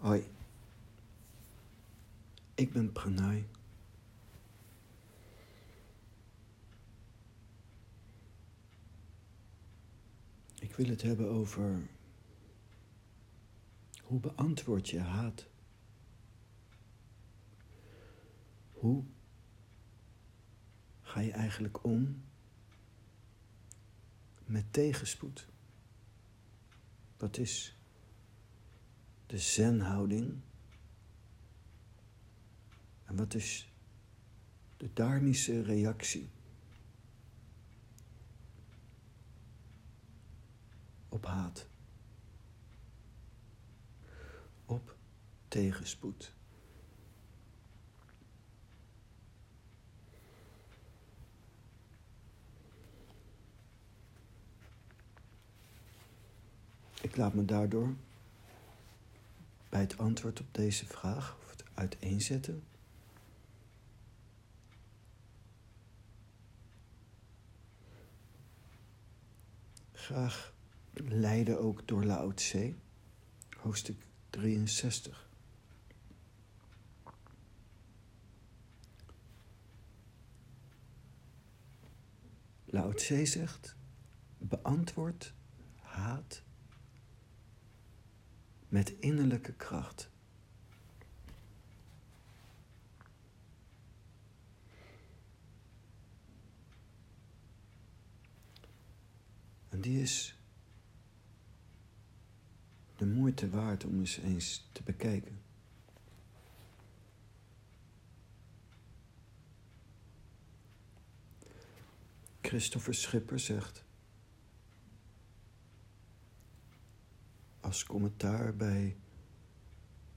Hoi, ik ben Pranay. Ik wil het hebben over hoe beantwoord je haat? Hoe ga je eigenlijk om met tegenspoed? Wat is de zenhouding? En wat is de dharmische reactie op haat? Op tegenspoed. Ik laat me daardoor bij het antwoord op deze vraag, of het uiteenzetten, graag leiden ook door Lao Tse, hoofdstuk 63. Lao Tse zegt, beantwoord haat met innerlijke kracht. En die is de moeite waard om eens eens te bekijken. Christopher Schipper zegt als commentaar bij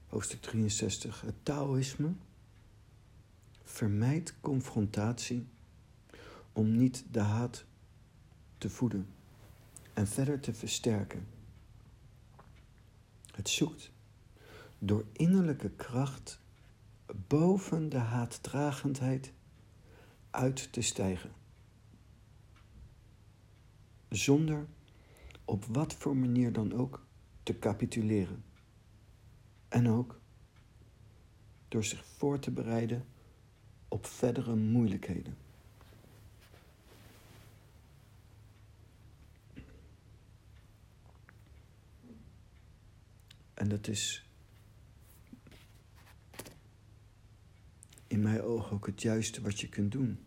hoofdstuk 63 het Taoïsme vermijdt confrontatie om niet de haat te voeden en verder te versterken. Het zoekt door innerlijke kracht boven de haatdragendheid uit te stijgen. Zonder op wat voor manier dan ook te capituleren. En ook door zich voor te bereiden op verdere moeilijkheden. En dat is in mijn ogen ook het juiste wat je kunt doen.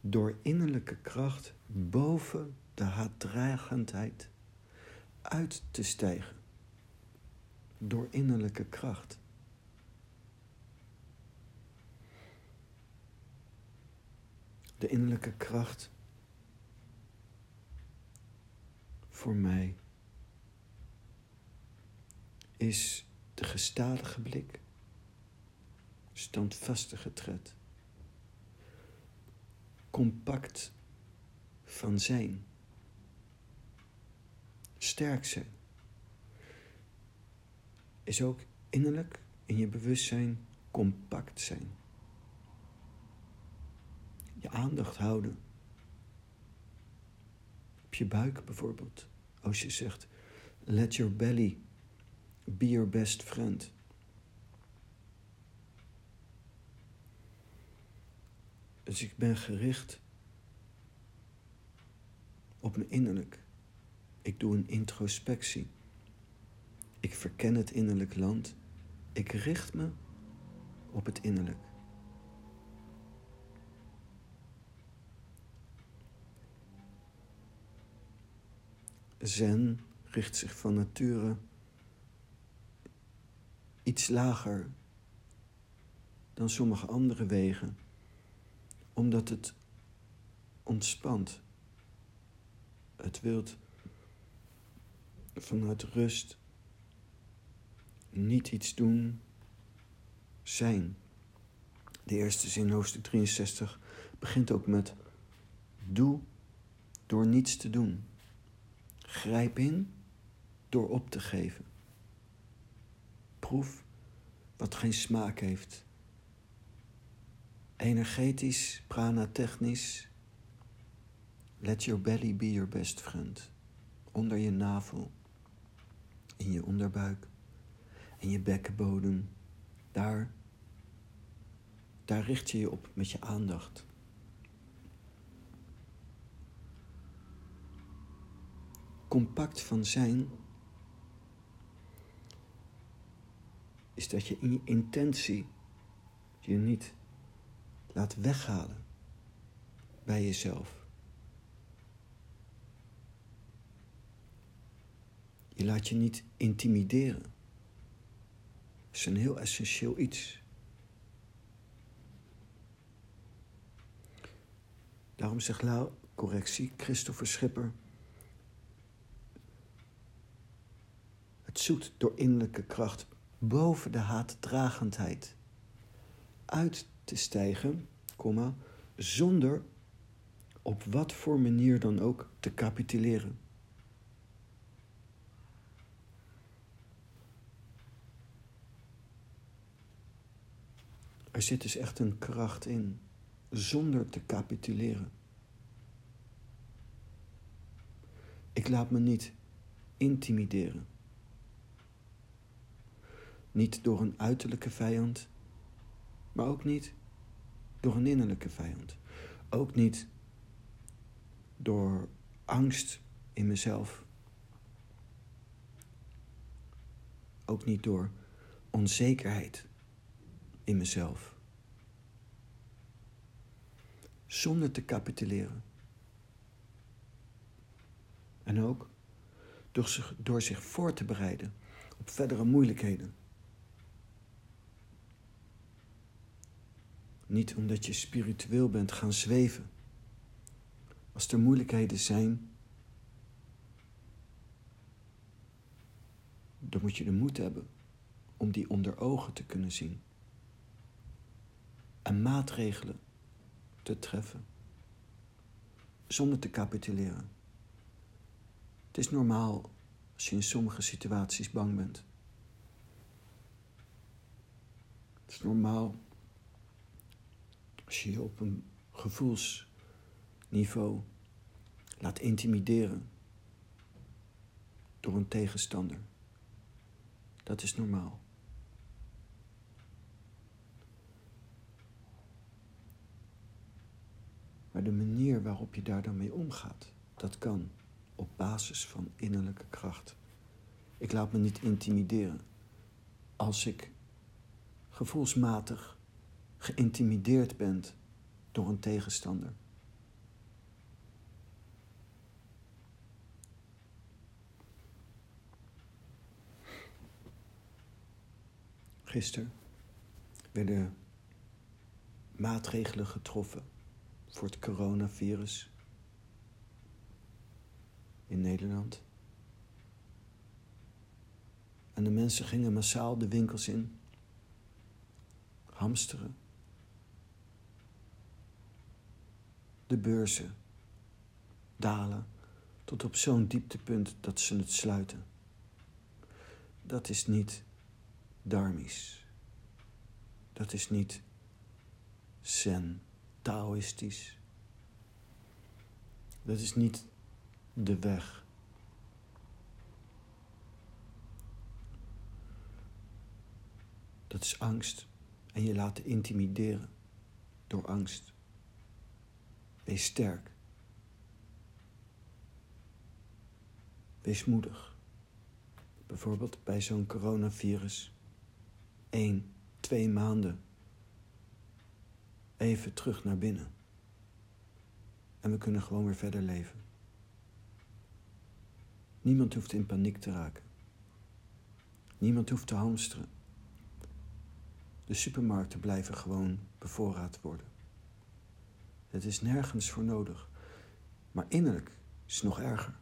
Door innerlijke kracht boven de haatdragendheid uit te stijgen. Door innerlijke kracht. De innerlijke kracht voor mij is de gestadige blik, standvastige tred, compact van zijn, sterk zijn, is ook innerlijk in je bewustzijn compact zijn. Je aandacht houden. Op je buik bijvoorbeeld. Als je zegt, let your belly Be your best friend. Dus ik ben gericht op mijn innerlijk. Ik doe een introspectie. Ik verken het innerlijk land. Ik richt me op het innerlijk. Zen richt zich van nature iets lager dan sommige andere wegen, omdat het ontspant. Het wilt vanuit rust niet iets doen, zijn. De eerste zin, hoofdstuk 63, begint ook met: Doe door niets te doen. Grijp in door op te geven proef wat geen smaak heeft. Energetisch, prana-technisch. Let your belly be your best friend. Onder je navel. In je onderbuik en je bekkenbodem. Daar, daar richt je je op met je aandacht. Compact van zijn is dat je in je intentie je niet laat weghalen bij jezelf. Je laat je niet intimideren. Dat is een heel essentieel iets. Daarom zegt Lau, correctie, Christopher Schipper. Het zoekt door innerlijke kracht boven de haatdragendheid uit te stijgen, zonder op wat voor manier dan ook te capituleren. Er zit dus echt een kracht in, zonder te capituleren. Ik laat me niet intimideren. Niet door een uiterlijke vijand, maar ook niet door een innerlijke vijand. Ook niet door angst in mezelf. Ook niet door onzekerheid in mezelf. Zonder te capituleren. En ook door zich, door zich voor te bereiden op verdere moeilijkheden. Niet omdat je spiritueel bent gaan zweven. Als er moeilijkheden zijn, dan moet je de moed hebben om die onder ogen te kunnen zien. En maatregelen te treffen. Zonder te capituleren. Het is normaal als je in sommige situaties bang bent. Het is normaal als je je op een gevoelsniveau laat intimideren door een tegenstander. Dat is normaal. Maar de manier waarop je daar dan mee omgaat, dat kan op basis van innerlijke kracht. Ik laat me niet intimideren. Als ik gevoelsmatig geïntimideerd bent door een tegenstander. Gisteren werden maatregelen getroffen voor het coronavirus in Nederland. En de mensen gingen massaal de winkels in, hamsteren. de beurzen dalen tot op zo'n dieptepunt dat ze het sluiten. Dat is niet dharmisch. Dat is niet zen, taoïstisch. Dat is niet de weg. Dat is angst en je laten intimideren door angst. Wees sterk. Wees moedig. Bijvoorbeeld bij zo'n coronavirus. Eén, twee maanden. Even terug naar binnen. En we kunnen gewoon weer verder leven. Niemand hoeft in paniek te raken. Niemand hoeft te hamsteren. De supermarkten blijven gewoon bevoorraad worden. Het is nergens voor nodig. Maar innerlijk is het nog erger.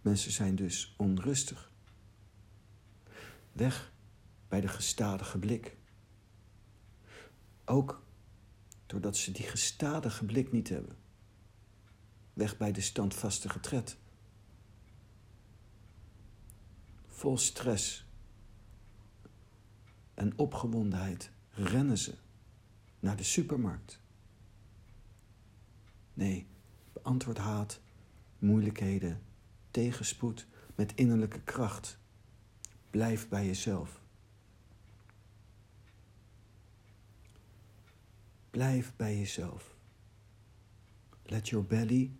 Mensen zijn dus onrustig. Weg bij de gestadige blik. Ook doordat ze die gestadige blik niet hebben. Weg bij de standvastige tred. Vol stress en opgewondenheid rennen ze naar de supermarkt. Nee, beantwoord haat, moeilijkheden, tegenspoed met innerlijke kracht Blijf bij jezelf. Blijf bij jezelf. Let your belly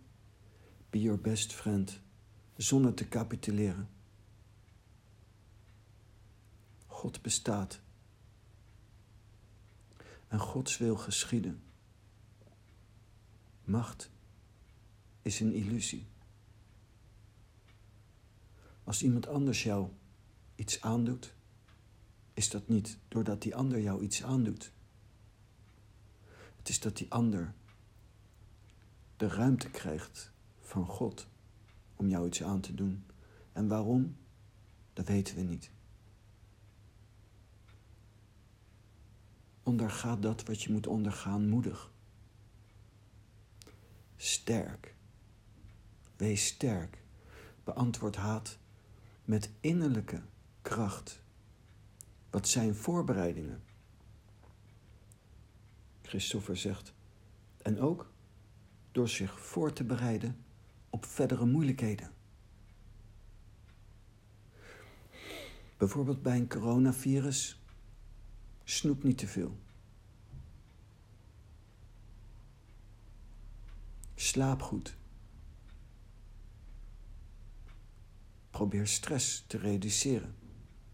be your best friend, zonder te capituleren. God bestaat. En Gods wil geschieden. Macht is een illusie. Als iemand anders jou iets aandoet, is dat niet doordat die ander jou iets aandoet. Het is dat die ander de ruimte krijgt van God om jou iets aan te doen. En waarom? Dat weten we niet. Onderga dat wat je moet ondergaan moedig. Sterk. Wees sterk. Beantwoord haat met innerlijke kracht. Wat zijn voorbereidingen? Christopher zegt. En ook door zich voor te bereiden op verdere moeilijkheden. Bijvoorbeeld bij een coronavirus. Snoep niet te veel. Slaap goed. Probeer stress te reduceren.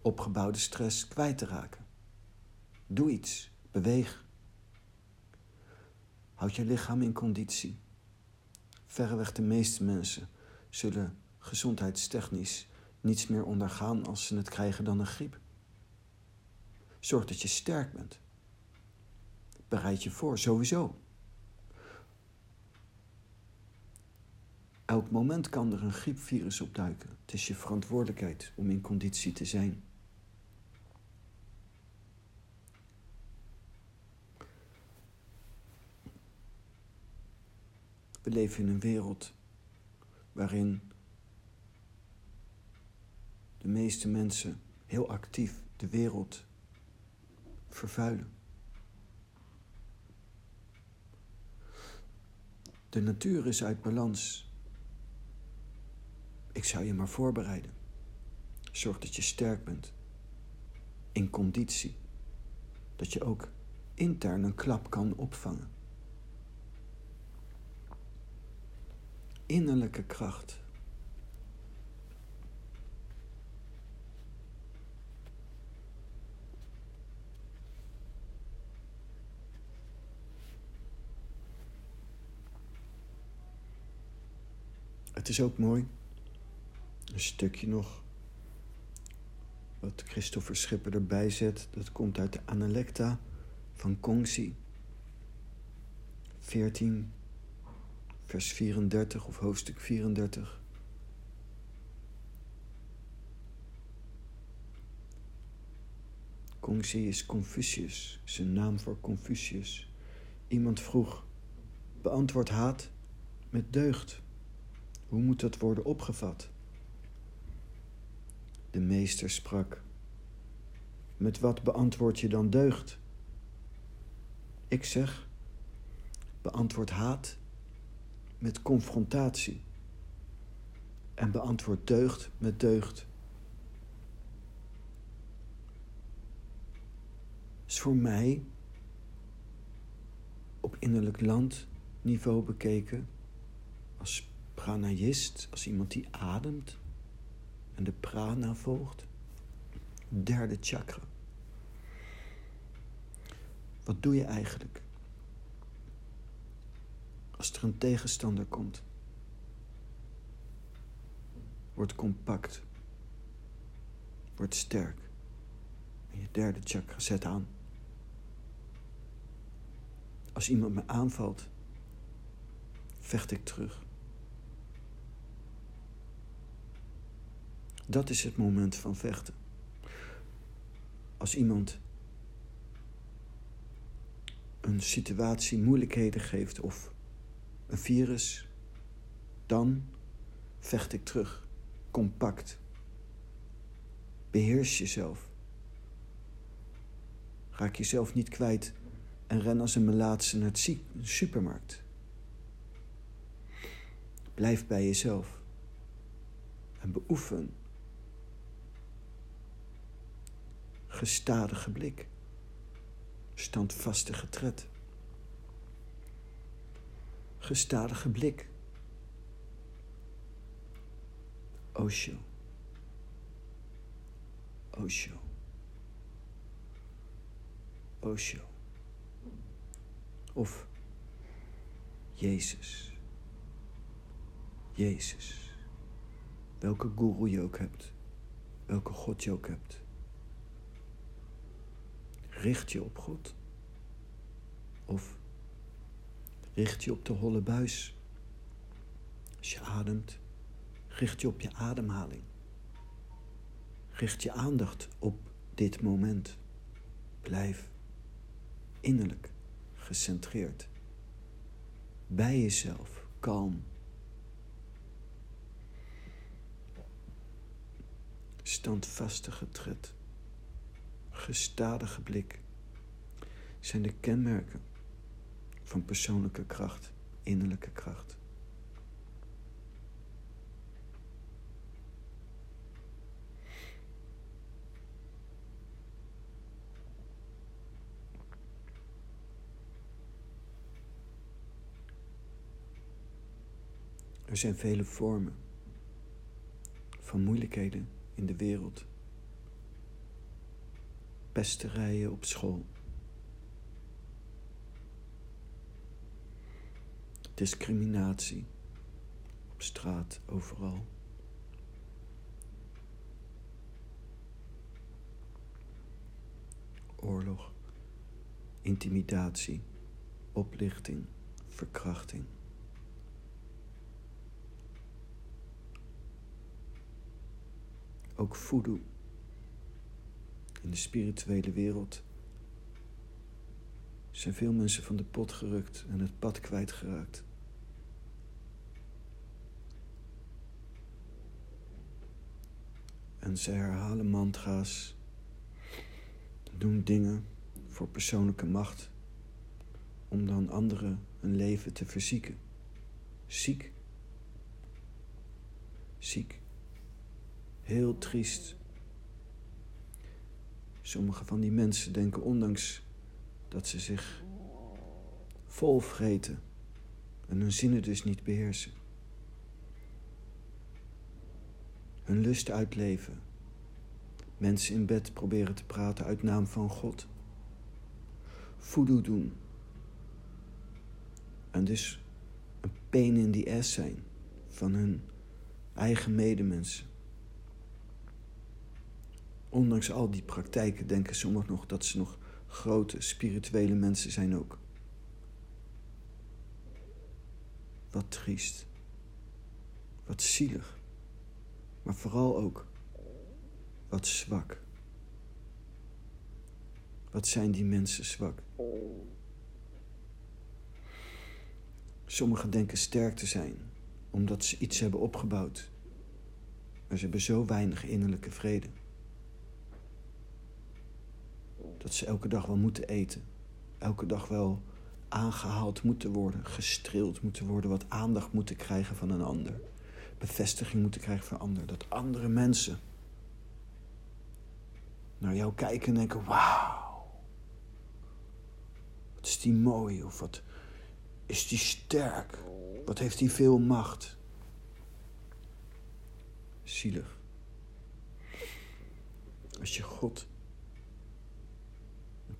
Opgebouwde stress kwijt te raken. Doe iets. Beweeg. Houd je lichaam in conditie. Verreweg de meeste mensen zullen gezondheidstechnisch niets meer ondergaan als ze het krijgen dan een griep. Zorg dat je sterk bent. Bereid je voor, sowieso. Elk moment kan er een griepvirus opduiken. Het is je verantwoordelijkheid om in conditie te zijn. We leven in een wereld waarin de meeste mensen heel actief de wereld vervuilen. De natuur is uit balans. Ik zou je maar voorbereiden. Zorg dat je sterk bent. In conditie. Dat je ook intern een klap kan opvangen. Innerlijke kracht. Het is ook mooi een stukje nog wat Christopher Schipper erbij zet. Dat komt uit de Analecta van Kongsi. 14, vers 34 of hoofdstuk 34. Kongsi is Confucius, een naam voor Confucius. Iemand vroeg: beantwoord haat met deugd. Hoe moet dat worden opgevat? De meester sprak. Met wat beantwoord je dan deugd? Ik zeg, beantwoord haat met confrontatie. En beantwoord deugd met deugd. Is voor mij op innerlijk landniveau bekeken als pranayist, als iemand die ademt, en de prana volgt. Derde chakra. Wat doe je eigenlijk? Als er een tegenstander komt. Word compact. Word sterk. En je derde chakra zet aan. Als iemand me aanvalt, vecht ik terug. Dat is het moment van vechten. Als iemand een situatie moeilijkheden geeft of een virus, dan vecht ik terug, compact. Beheers jezelf. Raak jezelf niet kwijt en ren als een melaatse naar de supermarkt. Blijf bij jezelf en beoefen Gestadige blik. Standvastige tred. Gestadige blik. Osho. Osho. Osho. Of Jezus. Jezus. Welke guru je ook hebt. Welke God je ook hebt. Richt je op God. Of richt je op de holle buis. Als je ademt, richt je op je ademhaling. Richt je aandacht op dit moment. Blijf innerlijk gecentreerd. Bij jezelf, kalm. Standvastige tred, gestadige blik zijn de kenmerken van persoonlijke kracht, innerlijke kracht. Er zijn vele vormen van moeilijkheden in de wereld. Pesterijen op school. Discriminatie op straat, overal. Oorlog, intimidatie, oplichting, verkrachting. ook voodoo. In de spirituele wereld zijn veel mensen van de pot gerukt en het pad kwijtgeraakt. En ze herhalen mantra's, doen dingen voor persoonlijke macht, om dan anderen hun leven te verzieken. Ziek. Ziek. Heel triest. Sommige van die mensen denken ondanks dat ze zich vol vreten en hun zinnen dus niet beheersen. Hun lust uitleven. Mensen in bed proberen te praten uit naam van God. Voodoo doen. En dus een pain in the ass zijn van hun eigen medemensen. Ondanks al die praktijken denken sommigen nog dat ze nog grote spirituele mensen zijn ook. Wat triest. Wat zielig. Maar vooral ook wat zwak. Wat zijn die mensen zwak? Sommigen denken sterk te zijn omdat ze iets hebben opgebouwd. Maar ze hebben zo weinig innerlijke vrede dat ze elke dag wel moeten eten. Elke dag wel aangehaald moeten worden, gestreeld moeten worden, wat aandacht moeten krijgen van een ander. Bevestiging moeten krijgen van een ander. Dat andere mensen naar jou kijken en denken: wauw, wat is die mooi of wat is die sterk, wat heeft die veel macht. Zielig. Als je God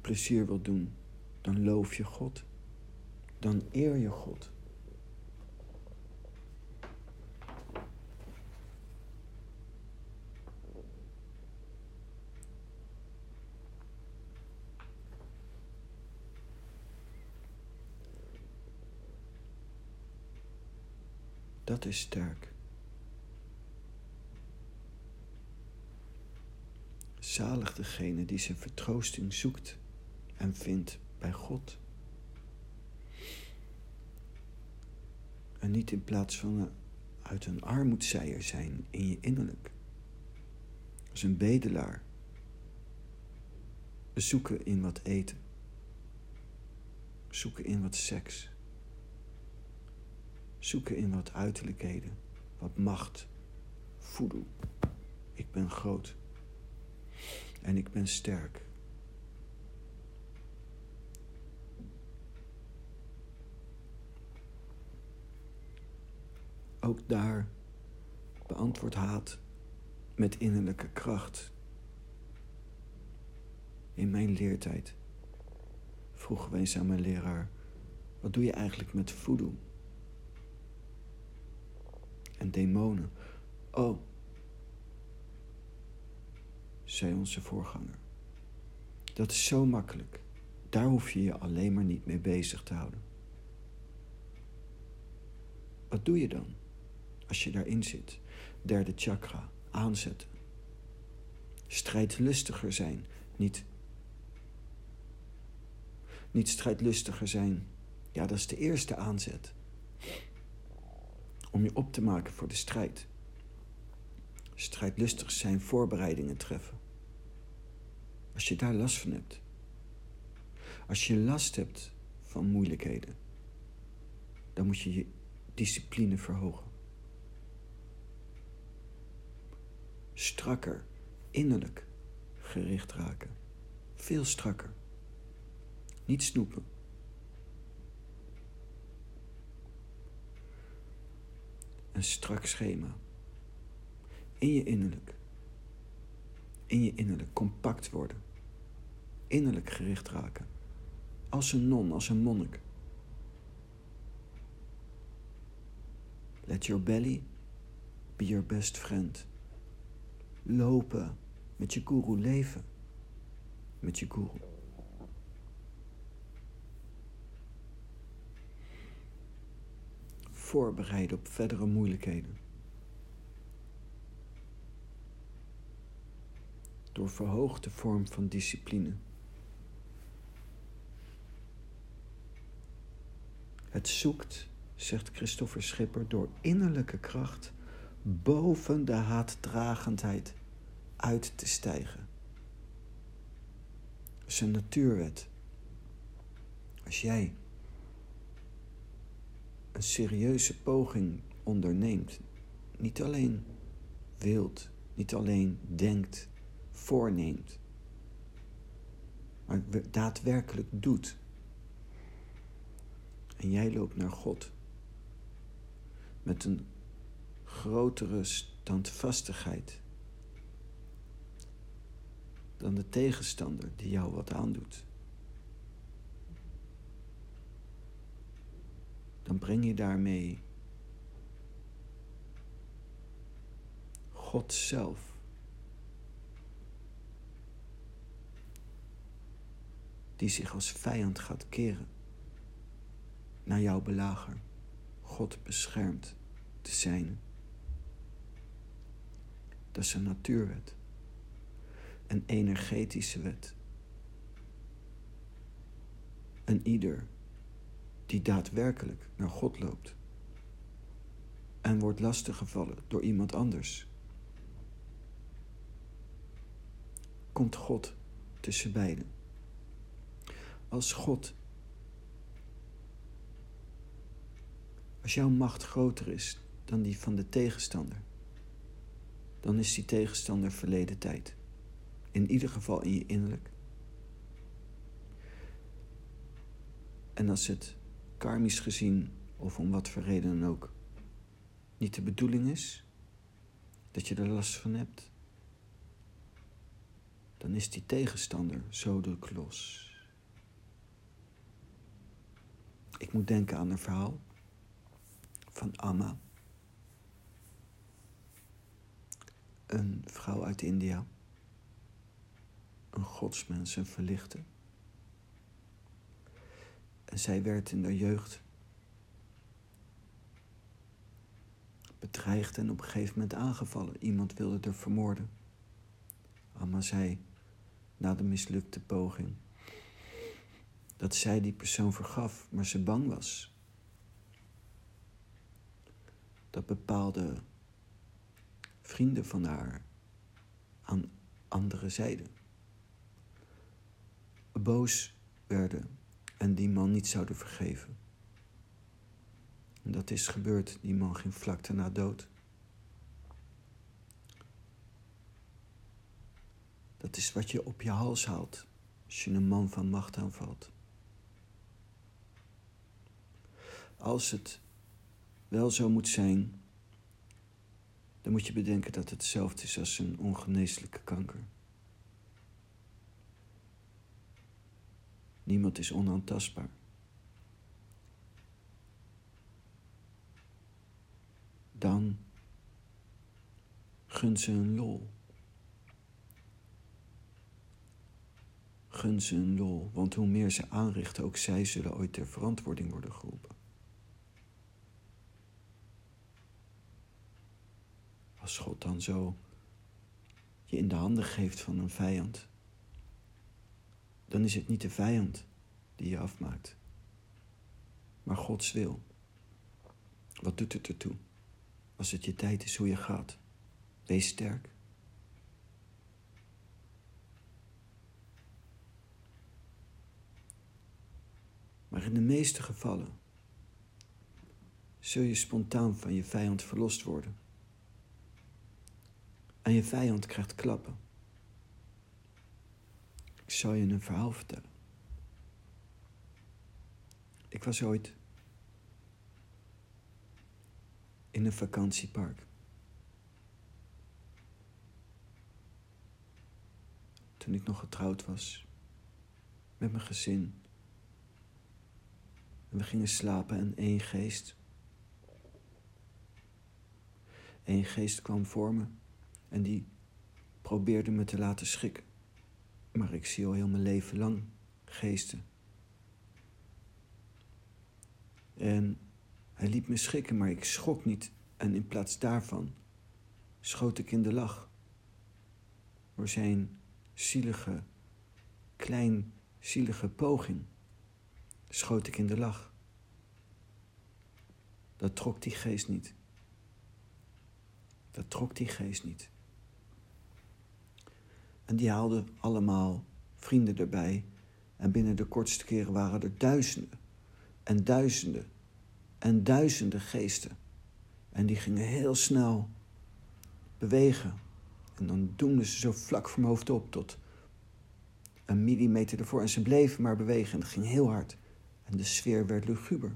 plezier wilt doen, dan loof je God. Dan eer je God. Dat is sterk. Zalig degene die zijn vertroosting zoekt en vindt bij God. En niet in plaats van uit een armoedzeier zijn in je innerlijk. Als een bedelaar. Zoeken in wat eten. Zoeken in wat seks. Zoeken in wat uiterlijkheden, wat macht, voedel. Ik ben groot. En ik ben sterk. Ook daar beantwoord haat met innerlijke kracht. In mijn leertijd vroegen we eens aan mijn leraar: wat doe je eigenlijk met voodoo? En demonen. Oh, zei onze voorganger. Dat is zo makkelijk. Daar hoef je je alleen maar niet mee bezig te houden. Wat doe je dan als je daarin zit? Derde chakra, aanzetten. Strijdlustiger zijn, niet. Niet strijdlustiger zijn. Ja, dat is de eerste aanzet. Om je op te maken voor de strijd. Strijdlustig zijn, voorbereidingen treffen. Als je daar last van hebt. Als je last hebt van moeilijkheden, dan moet je je discipline verhogen. Strakker, innerlijk gericht raken. Veel strakker. Niet snoepen. Een strak schema. In je innerlijk in je innerlijk compact worden. Innerlijk gericht raken. Als een non, als een monnik. Let your belly be your best friend. Lopen met je guru, leven met je guru. Voorbereiden op verdere moeilijkheden. door verhoogde vorm van discipline. Het zoekt, zegt Christopher Schipper, door innerlijke kracht boven de haatdragendheid uit te stijgen. Dat is een natuurwet. Als jij een serieuze poging onderneemt, niet alleen wilt, niet alleen denkt, voorneemt, maar daadwerkelijk doet. En jij loopt naar God met een grotere standvastigheid dan de tegenstander die jou wat aandoet. Dan breng je daarmee God zelf die zich als vijand gaat keren naar jouw belager. God beschermt de zijne. Dat is een natuurwet. Een energetische wet. En ieder die daadwerkelijk naar God loopt en wordt lastiggevallen door iemand anders, komt God tussen beiden als God. Als jouw macht groter is dan die van de tegenstander, dan is die tegenstander verleden tijd. In ieder geval in je innerlijk. En als het karmisch gezien, of om wat voor reden dan ook, niet de bedoeling is dat je er last van hebt, dan is die tegenstander zo de klos. Ik moet denken aan een verhaal van Amma. Een vrouw uit India. Een godsmens, een verlichte. En zij werd in haar jeugd bedreigd en op een gegeven moment aangevallen. Iemand wilde haar vermoorden. Amma zei, na de mislukte poging dat zij die persoon vergaf, maar ze bang was. Dat bepaalde vrienden van haar aan andere zijden boos werden en die man niet zouden vergeven. En dat is gebeurd. Die man ging vlak daarna dood. Dat is wat je op je hals haalt als je een man van macht aanvalt. Als het wel zo moet zijn, dan moet je bedenken dat het hetzelfde is als een ongeneeslijke kanker. Niemand is onaantastbaar. Dan gun ze een lol. Gun ze een lol, want hoe meer ze aanrichten, ook zij zullen ooit ter verantwoording worden geroepen. Als God dan zo je in de handen geeft van een vijand, dan is het niet de vijand die je afmaakt, maar Gods wil. Wat doet het ertoe? Als het je tijd is hoe je gaat, wees sterk. Maar in de meeste gevallen zul je spontaan van je vijand verlost worden. En je vijand krijgt klappen. Ik zal je een verhaal vertellen. Ik was ooit in een vakantiepark. Toen ik nog getrouwd was met mijn gezin. En we gingen slapen en één geest. Eén geest kwam voor me en die probeerde me te laten schrikken. Maar ik zie al heel mijn leven lang geesten. En hij liet me schrikken, maar ik schrok niet. En in plaats daarvan schoot ik in de lach. Door zijn zielige, klein, zielige poging schoot ik in de lach. Dat trok die geest niet. Dat trok die geest niet. En die haalden allemaal vrienden erbij. En binnen de kortste keren waren er duizenden en duizenden en duizenden geesten. En die gingen heel snel bewegen. En dan doemden ze zo vlak voor mijn hoofd op tot een millimeter ervoor. En ze bleven maar bewegen en het ging heel hard. En de sfeer werd luguber.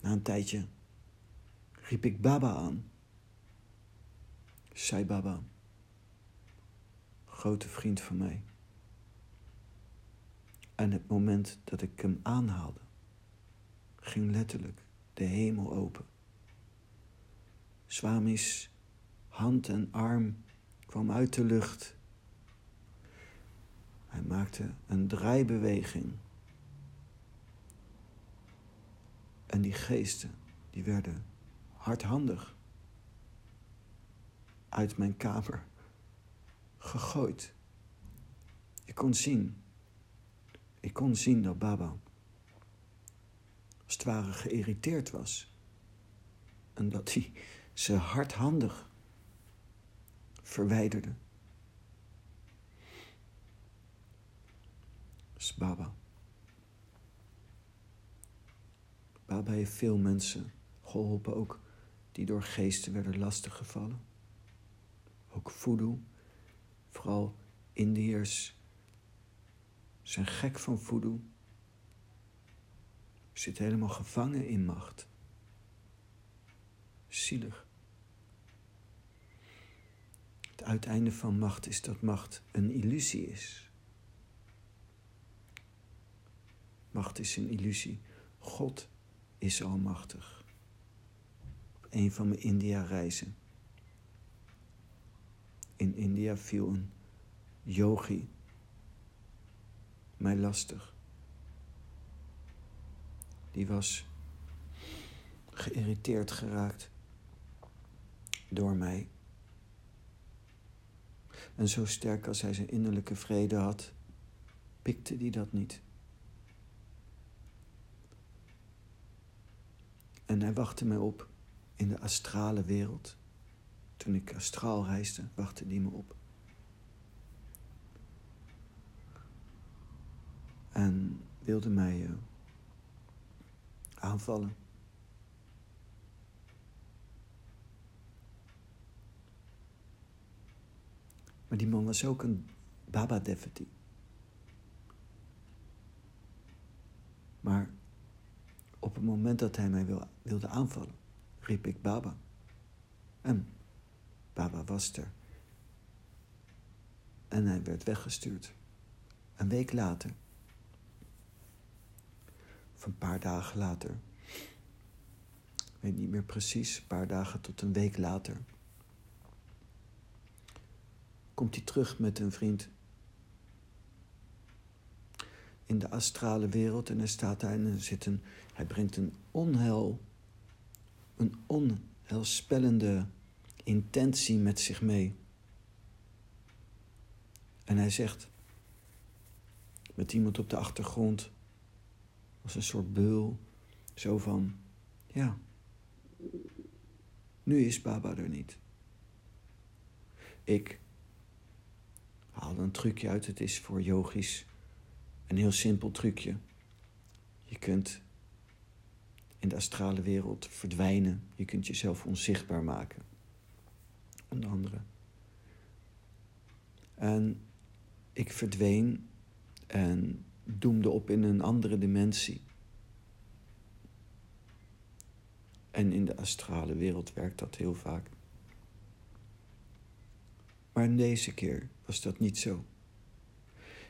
Na een tijdje riep ik Baba aan. Sai Baba, grote vriend van mij. En het moment dat ik hem aanhaalde, ging letterlijk de hemel open. Swami's hand en arm kwam uit de lucht. Hij maakte een draaibeweging. En die geesten, die werden hardhandig uit mijn kamer gegooid. Je kon zien ik kon zien dat Baba als het ware geïrriteerd was. En dat hij ze hardhandig verwijderde. Is Baba. Baba heeft veel mensen geholpen, ook die door geesten werden lastiggevallen. Ook voodoo, vooral Indiërs zijn gek van voodoo. Zit helemaal gevangen in macht. Zielig. Het uiteinde van macht is dat macht een illusie is. Macht is een illusie. God is almachtig. Op een van mijn India-reizen. In India viel een yogi mij lastig. Die was geïrriteerd geraakt door mij. En zo sterk als hij zijn innerlijke vrede had, pikte hij dat niet. En hij wachtte mij op in de astrale wereld. Toen ik astraal reisde, wachtte hij me op. en wilde mij uh, aanvallen. Maar die man was ook een Baba devotee. Maar op het moment dat hij mij wilde aanvallen, riep ik Baba. En Baba was er. En hij werd weggestuurd. Een week later, of een paar dagen later, ik weet niet meer precies, een paar dagen tot een week later, komt hij terug met een vriend in de astrale wereld en hij staat daar en zit een, hij brengt een onheil, een onheilspellende intentie met zich mee. En hij zegt, met iemand op de achtergrond, als een soort beul, zo van, ja, nu is Baba er niet. Ik haal een trucje uit, het is voor yogis een heel simpel trucje. Je kunt in de astrale wereld verdwijnen, je kunt jezelf onzichtbaar maken. Onder andere. En ik verdween en doemde op in een andere dimensie. En in de astrale wereld werkt dat heel vaak. Maar in deze keer was dat niet zo.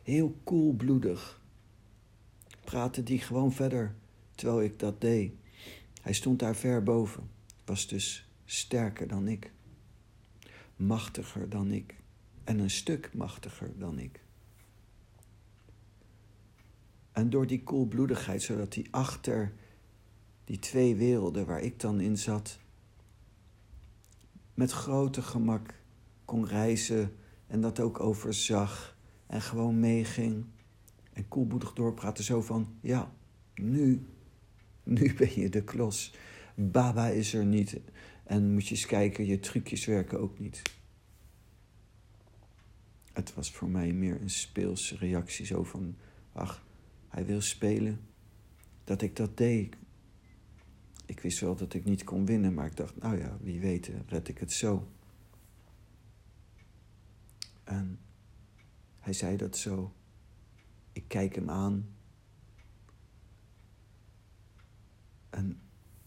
Heel koelbloedig praatte die gewoon verder terwijl ik dat deed. Hij stond daar ver boven, was dus sterker dan ik, machtiger dan ik en een stuk machtiger dan ik. En door die koelbloedigheid, zodat hij achter die twee werelden waar ik dan in zat, met grote gemak kon reizen en dat ook overzag en gewoon meeging en koelbloedig doorpraten zo van, ja, nu, nu ben je de klos. Baba is er niet en moet je eens kijken, je trucjes werken ook niet. Het was voor mij meer een speelse reactie zo van, ach, hij wil spelen, dat ik dat deed. Ik wist wel dat ik niet kon winnen, maar ik dacht, nou ja, wie weet, red ik het zo. En hij zei dat zo. Ik kijk hem aan. En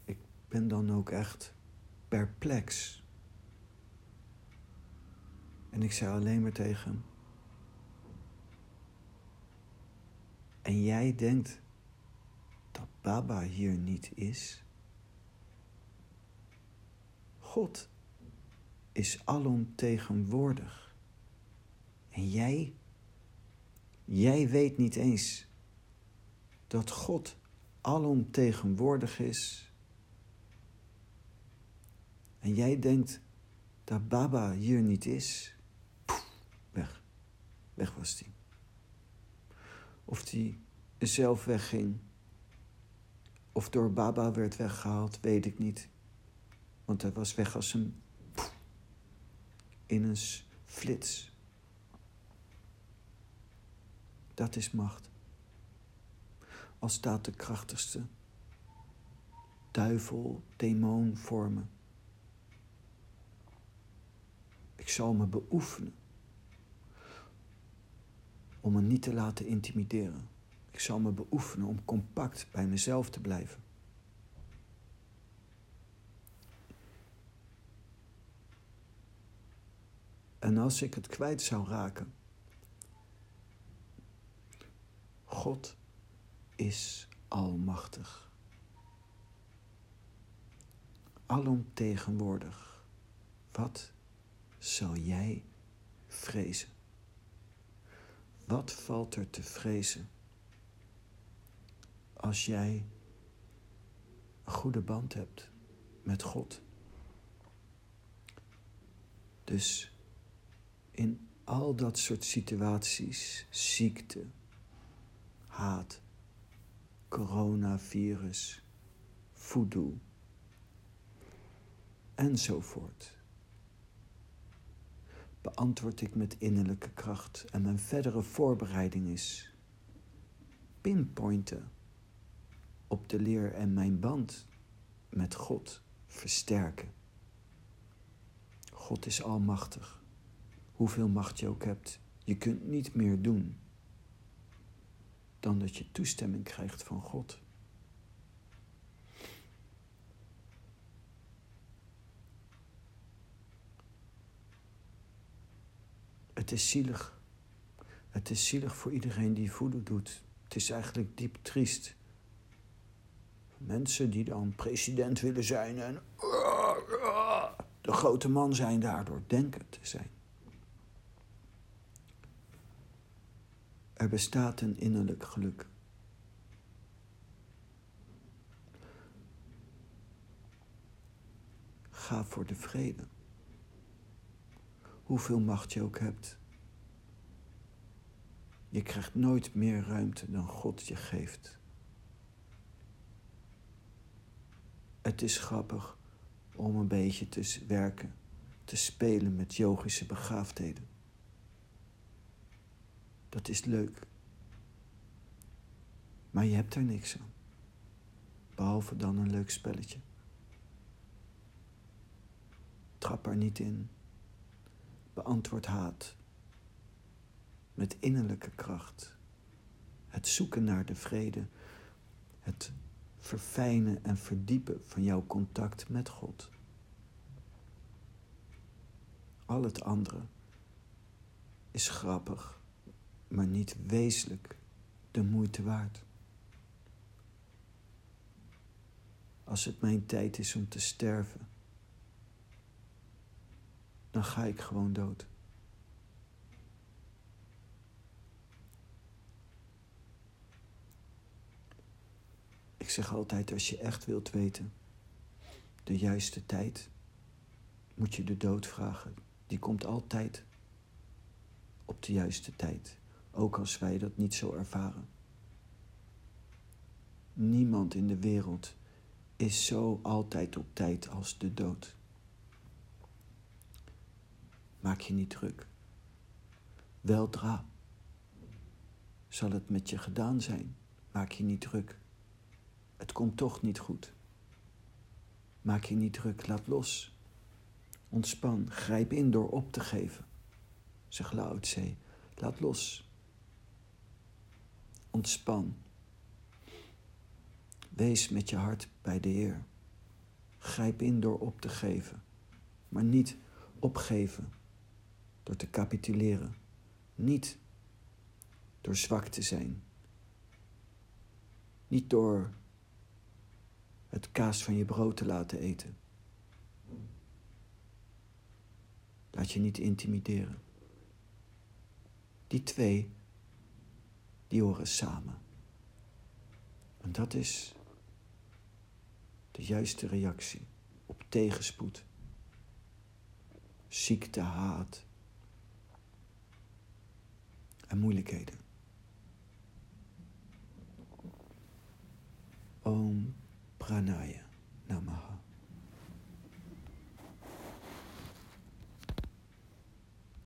ik ben dan ook echt perplex. En ik zei alleen maar tegen hem: En jij denkt dat Baba hier niet is? God is alomtegenwoordig. En jij, jij weet niet eens dat God alomtegenwoordig is. En jij denkt dat Baba hier niet is. Weg. Weg was hij. Of die zelf wegging. Of door Baba werd weggehaald, weet ik niet. Want hij was weg als een. in een flits. Dat is macht. Als staat de krachtigste duivel, demon vormen. Ik zal me beoefenen om me niet te laten intimideren. Ik zal me beoefenen om compact bij mezelf te blijven. En als ik het kwijt zou raken, God is almachtig, alomtegenwoordig. Wat zal jij vrezen? Wat valt er te vrezen als jij een goede band hebt met God? Dus in al dat soort situaties, ziekte, haat, coronavirus, voodoo enzovoort beantwoord ik met innerlijke kracht. En mijn verdere voorbereiding is pinpointen op de leer en mijn band met God versterken. God is almachtig. hoeveel macht je ook hebt, je kunt niet meer doen dan dat je toestemming krijgt van God. Het is zielig. Het is zielig voor iedereen die voodoo doet. Het is eigenlijk diep triest. Mensen die dan president willen zijn en de grote man zijn daardoor denken te zijn. Er bestaat een innerlijk geluk. Ga voor de vrede. Hoeveel macht je ook hebt. Je krijgt nooit meer ruimte dan God je geeft. Het is grappig om een beetje te werken, te spelen met yogische begaafdheden. Dat is leuk. Maar je hebt er niks aan. Behalve dan een leuk spelletje. Trap er niet in. Beantwoord haat. Met innerlijke kracht. Het zoeken naar de vrede. Het verfijnen en verdiepen van jouw contact met God. Al het andere is grappig maar niet wezenlijk de moeite waard. Als het mijn tijd is om te sterven, dan ga ik gewoon dood. Ik zeg altijd, als je echt wilt weten, de juiste tijd, moet je de dood vragen. Die komt altijd op de juiste tijd ook als wij dat niet zo ervaren. Niemand in de wereld is zo altijd op tijd als de dood. Maak je niet druk. Weldra zal het met je gedaan zijn. Maak je niet druk. Het komt toch niet goed. Maak je niet druk, laat los. Ontspan, grijp in door op te geven. Zeg Lao Tse, laat los. Ontspan. Wees met je hart bij de Heer. Grijp in door op te geven, maar niet opgeven door te capituleren. Niet door zwak te zijn. Niet door het kaas van je brood te laten eten. Laat je niet intimideren. Die twee die horen samen. En dat is de juiste reactie op tegenspoed, ziekte, haat en moeilijkheden. Om Pranaya Namaha.